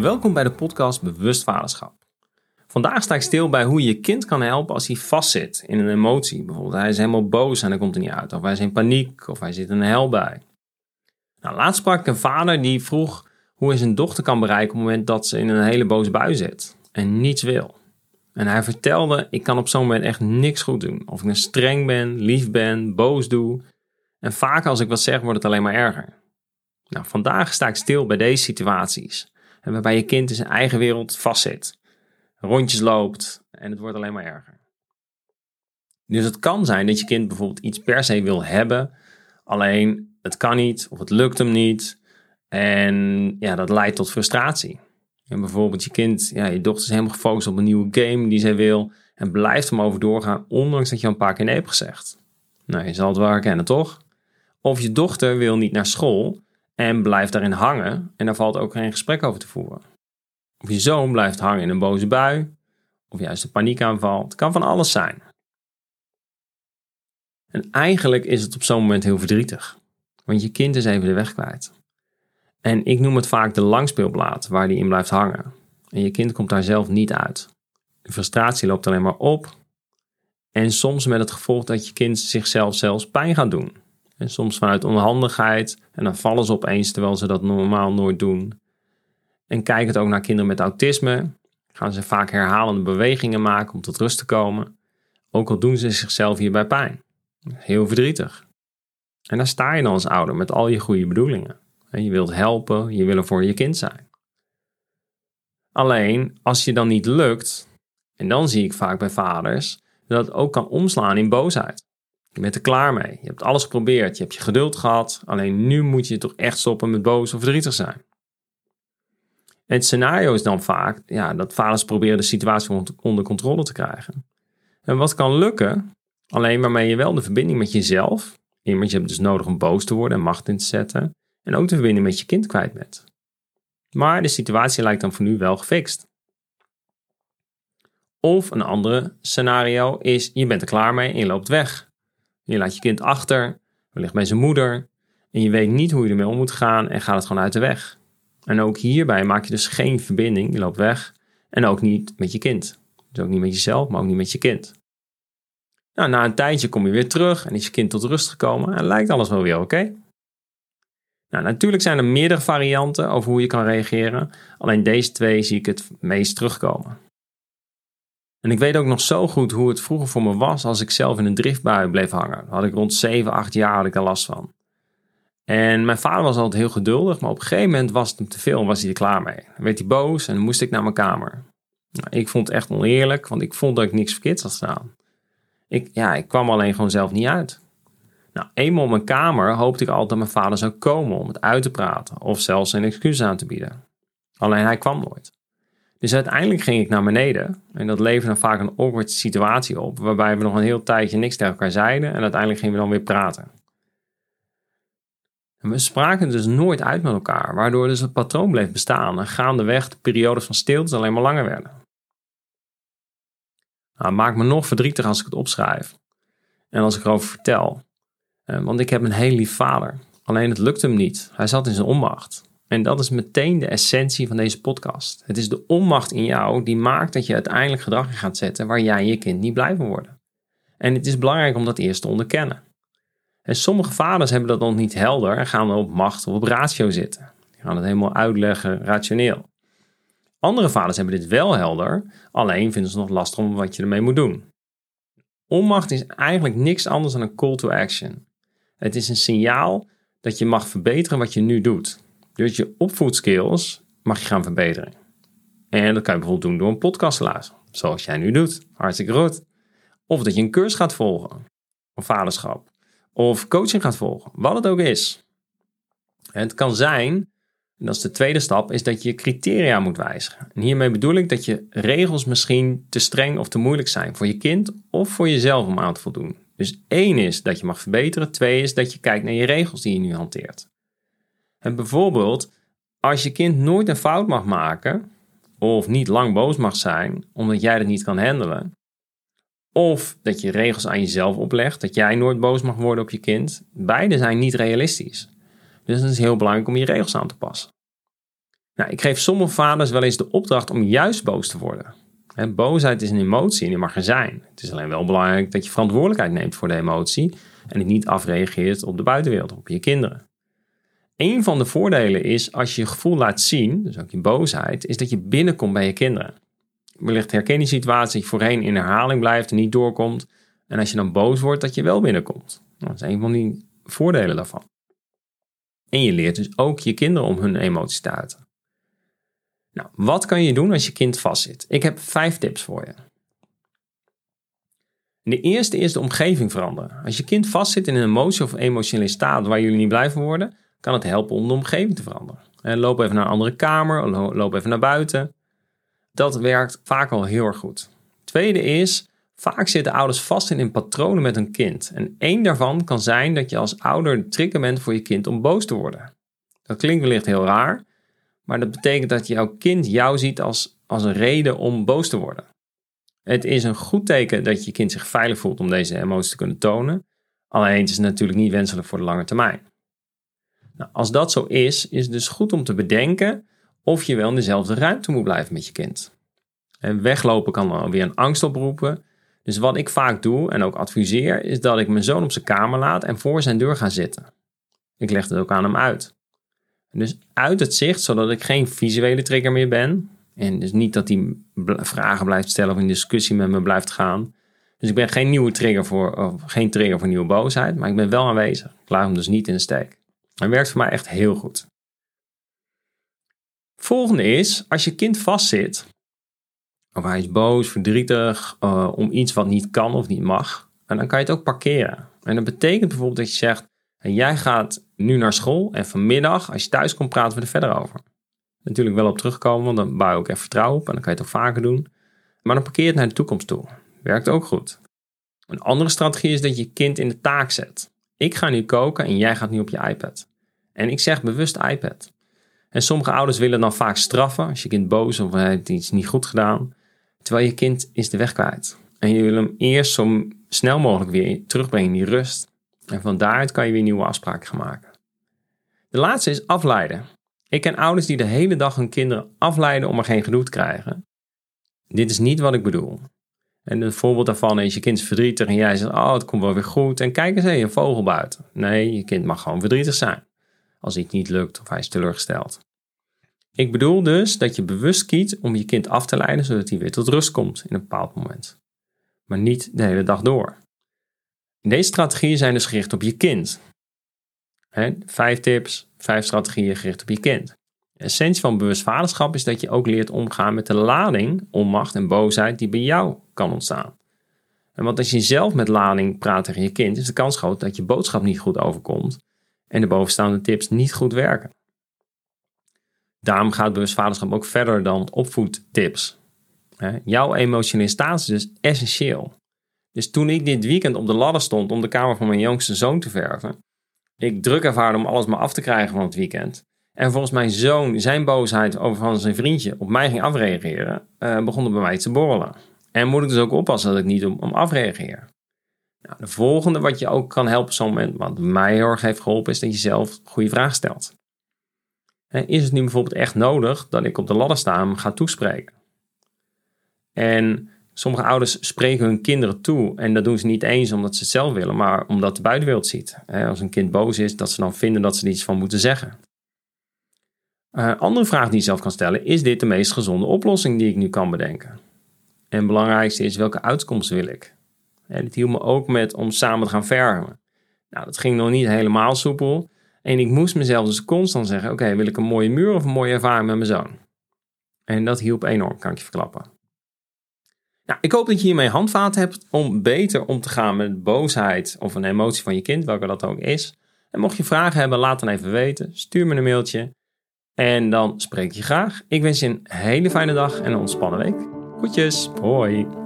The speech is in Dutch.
Welkom bij de podcast Bewust Vaderschap. Vandaag sta ik stil bij hoe je je kind kan helpen als hij vastzit in een emotie. Bijvoorbeeld hij is helemaal boos en hij komt er niet uit. Of hij is in paniek of hij zit in een hel bij. Nou, laatst sprak ik een vader die vroeg hoe hij zijn dochter kan bereiken op het moment dat ze in een hele boze bui zit en niets wil. En hij vertelde, ik kan op zo'n moment echt niks goed doen. Of ik nou streng ben, lief ben, boos doe. En vaak als ik wat zeg, wordt het alleen maar erger. Nou, vandaag sta ik stil bij deze situaties. Waarbij je kind in zijn eigen wereld vastzit. Rondjes loopt en het wordt alleen maar erger. Dus het kan zijn dat je kind bijvoorbeeld iets per se wil hebben. Alleen het kan niet of het lukt hem niet. En ja, dat leidt tot frustratie. En bijvoorbeeld je kind, ja, je dochter is helemaal gefocust op een nieuwe game die zij wil. En blijft hem over doorgaan, ondanks dat je al een paar keer nee hebt gezegd. Nou, je zal het wel herkennen, toch? Of je dochter wil niet naar school en blijft daarin hangen en daar valt ook geen gesprek over te voeren. Of je zoon blijft hangen in een boze bui, of juist een paniekaanval. Het kan van alles zijn. En eigenlijk is het op zo'n moment heel verdrietig, want je kind is even de weg kwijt. En ik noem het vaak de langspeelblaad waar die in blijft hangen. En je kind komt daar zelf niet uit. De frustratie loopt alleen maar op. En soms met het gevolg dat je kind zichzelf zelfs pijn gaat doen. En soms vanuit onhandigheid. En dan vallen ze opeens terwijl ze dat normaal nooit doen. En kijk het ook naar kinderen met autisme. Gaan ze vaak herhalende bewegingen maken om tot rust te komen. Ook al doen ze zichzelf hierbij pijn. Heel verdrietig. En daar sta je dan als ouder met al je goede bedoelingen. Je wilt helpen, je wil er voor je kind zijn. Alleen als je dan niet lukt, en dan zie ik vaak bij vaders dat het ook kan omslaan in boosheid. Je bent er klaar mee, je hebt alles geprobeerd, je hebt je geduld gehad, alleen nu moet je toch echt stoppen met boos of verdrietig zijn. En het scenario is dan vaak ja, dat vaders proberen de situatie onder controle te krijgen. En wat kan lukken, alleen waarmee je wel de verbinding met jezelf, immers je hebt dus nodig om boos te worden en macht in te zetten, en ook de verbinding met je kind kwijt bent. Maar de situatie lijkt dan voor nu wel gefixt. Of een andere scenario is: je bent er klaar mee en je loopt weg. Je laat je kind achter, wellicht bij zijn moeder, en je weet niet hoe je ermee om moet gaan en gaat het gewoon uit de weg. En ook hierbij maak je dus geen verbinding, je loopt weg, en ook niet met je kind. Dus ook niet met jezelf, maar ook niet met je kind. Nou, na een tijdje kom je weer terug en is je kind tot rust gekomen en lijkt alles wel weer oké. Nou, natuurlijk zijn er meerdere varianten over hoe je kan reageren. Alleen deze twee zie ik het meest terugkomen. En ik weet ook nog zo goed hoe het vroeger voor me was als ik zelf in een driftbui bleef hangen. had ik rond 7, 8 jaar had ik last van. En mijn vader was altijd heel geduldig, maar op een gegeven moment was het hem te veel en was hij er klaar mee. Dan werd hij boos en moest ik naar mijn kamer. Nou, ik vond het echt oneerlijk, want ik vond dat ik niks verkeerd had gedaan. Ik, ja, ik kwam alleen gewoon zelf niet uit. Nou, eenmaal op mijn kamer hoopte ik altijd dat mijn vader zou komen om het uit te praten of zelfs zijn excuses aan te bieden. Alleen hij kwam nooit. Dus uiteindelijk ging ik naar beneden en dat leverde dan vaak een awkward situatie op, waarbij we nog een heel tijdje niks tegen elkaar zeiden en uiteindelijk gingen we dan weer praten. En we spraken dus nooit uit met elkaar, waardoor dus het patroon bleef bestaan en gaandeweg de periodes van stilte alleen maar langer werden. Nou, het maakt me nog verdrietig als ik het opschrijf en als ik erover vertel. Eh, want ik heb een heel lief vader. Alleen het lukt hem niet. Hij zat in zijn onmacht. En dat is meteen de essentie van deze podcast. Het is de onmacht in jou die maakt dat je uiteindelijk gedrag in gaat zetten waar jij en je kind niet blij van worden. En het is belangrijk om dat eerst te onderkennen. En sommige vaders hebben dat nog niet helder en gaan op macht of op ratio zitten. Die gaan het helemaal uitleggen rationeel. Andere vaders hebben dit wel helder, alleen vinden ze nog lastig om wat je ermee moet doen. Onmacht is eigenlijk niks anders dan een call to action. Het is een signaal dat je mag verbeteren wat je nu doet. Dus je opvoedskills mag je gaan verbeteren. En dat kan je bijvoorbeeld doen door een podcast te luisteren. Zoals jij nu doet. Hartstikke goed. Of dat je een cursus gaat volgen. Of vaderschap. Of coaching gaat volgen. Wat het ook is. En het kan zijn, en dat is de tweede stap, is dat je criteria moet wijzigen. En hiermee bedoel ik dat je regels misschien te streng of te moeilijk zijn voor je kind of voor jezelf om aan te voldoen. Dus één is dat je mag verbeteren. Twee is dat je kijkt naar je regels die je nu hanteert. En bijvoorbeeld, als je kind nooit een fout mag maken, of niet lang boos mag zijn, omdat jij dat niet kan handelen, of dat je regels aan jezelf oplegt, dat jij nooit boos mag worden op je kind, beide zijn niet realistisch. Dus het is heel belangrijk om je regels aan te passen. Nou, ik geef sommige vaders wel eens de opdracht om juist boos te worden. boosheid is een emotie en die mag er zijn. Het is alleen wel belangrijk dat je verantwoordelijkheid neemt voor de emotie en het niet afreageert op de buitenwereld, op je kinderen. Een van de voordelen is als je je gevoel laat zien, dus ook je boosheid, is dat je binnenkomt bij je kinderen. Wellicht herken je situatie dat je voorheen in herhaling blijft en niet doorkomt. En als je dan boos wordt, dat je wel binnenkomt. Nou, dat is een van die voordelen daarvan. En je leert dus ook je kinderen om hun emoties te uiten. Nou, wat kan je doen als je kind vastzit? Ik heb vijf tips voor je. De eerste is de omgeving veranderen. Als je kind vastzit in een emotie of emotionele staat waar jullie niet blij van worden, kan het helpen om de omgeving te veranderen. loop even naar een andere kamer, loop even naar buiten. Dat werkt vaak al heel erg goed. Tweede is, vaak zitten ouders vast in, in patronen met hun kind. En één daarvan kan zijn dat je als ouder de trigger bent voor je kind om boos te worden. Dat klinkt wellicht heel raar, maar dat betekent dat jouw kind jou ziet als, als een reden om boos te worden. Het is een goed teken dat je kind zich veilig voelt om deze emoties te kunnen tonen. Alleen het is natuurlijk niet wenselijk voor de lange termijn. Nou, als dat zo is, is het dus goed om te bedenken of je wel in dezelfde ruimte moet blijven met je kind. En weglopen kan dan weer een angst oproepen. Dus wat ik vaak doe en ook adviseer, is dat ik mijn zoon op zijn kamer laat en voor zijn deur ga zitten. Ik leg het ook aan hem uit. dus uit het zicht, zodat ik geen visuele trigger meer ben. En dus niet dat hij vragen blijft stellen of in discussie met me blijft gaan. Dus ik ben geen nieuwe trigger voor, of geen trigger voor nieuwe boosheid, maar ik ben wel aanwezig. Ik laat hem dus niet in de steek. Hij werkt voor mij echt heel goed. Volgende is, als je kind vastzit, of hij is boos, verdrietig uh, om iets wat niet kan of niet mag, en dan kan je het ook parkeren. En dat betekent bijvoorbeeld dat je zegt, jij gaat nu naar school en vanmiddag, als je thuis komt, praten we er verder over. Natuurlijk wel op terugkomen, want dan bouw je ook even vertrouwen op en dan kan je het ook vaker doen. Maar dan parkeer je het naar de toekomst toe. Werkt ook goed. Een andere strategie is dat je kind in de taak zet. Ik ga nu koken en jij gaat nu op je iPad. En ik zeg bewust iPad. En sommige ouders willen dan vaak straffen als je kind boos of hij heeft iets niet goed gedaan. Terwijl je kind is de weg kwijt. En je wil hem eerst zo snel mogelijk weer terugbrengen in die rust. En van daaruit kan je weer nieuwe afspraken gaan maken. De laatste is afleiden. Ik ken ouders die de hele dag hun kinderen afleiden om er geen gedoe te krijgen. Dit is niet wat ik bedoel. En een voorbeeld daarvan is je kind is verdrietig en jij zegt, oh het komt wel weer goed. En kijk eens, hé, een vogel buiten. Nee, je kind mag gewoon verdrietig zijn. Als iets niet lukt of hij is teleurgesteld. Ik bedoel dus dat je bewust kiet om je kind af te leiden zodat hij weer tot rust komt in een bepaald moment. Maar niet de hele dag door. Deze strategieën zijn dus gericht op je kind. vijf tips, vijf strategieën gericht op je kind. De essentie van bewust vaderschap is dat je ook leert omgaan met de lading, onmacht en boosheid die bij jou kan ontstaan. En want als je zelf met lading praat tegen je kind, is de kans groot dat je boodschap niet goed overkomt en de bovenstaande tips niet goed werken. Daarom gaat bewust vaderschap ook verder dan opvoedtips. Jouw emotionele status is dus essentieel. Dus toen ik dit weekend op de ladder stond om de kamer van mijn jongste zoon te verven, ik druk ervaarde om alles maar af te krijgen van het weekend. En volgens mijn zoon, zijn boosheid over van zijn vriendje op mij ging afreageren, uh, begon er bij mij te borrelen. En moet ik dus ook oppassen dat ik niet om, afreageer. Nou, de volgende wat je ook kan helpen op zo'n moment, wat mij heel erg heeft geholpen, is dat je zelf goede vragen stelt. Is het nu bijvoorbeeld echt nodig dat ik op de ladder sta en ga toespreken? En sommige ouders spreken hun kinderen toe en dat doen ze niet eens omdat ze het zelf willen, maar omdat de buitenwereld ziet. Als een kind boos is, dat ze dan vinden dat ze er iets van moeten zeggen. Uh, andere vraag die je zelf kan stellen, is dit de meest gezonde oplossing die ik nu kan bedenken? En het belangrijkste is, welke uitkomst wil ik? En het hielp me ook met om samen te gaan verven. Nou, dat ging nog niet helemaal soepel. En ik moest mezelf dus constant zeggen: Oké, wil ik een mooie muur of een mooie ervaring met mijn zoon? En dat hielp enorm, kan ik je verklappen. Nou, ik hoop dat je hiermee handvaten hebt om beter om te gaan met boosheid of een emotie van je kind, welke dat ook is. En mocht je vragen hebben, laat dan even weten. Stuur me een mailtje. En dan spreek je graag. Ik wens je een hele fijne dag en een ontspannen week. Groetjes. Hoi.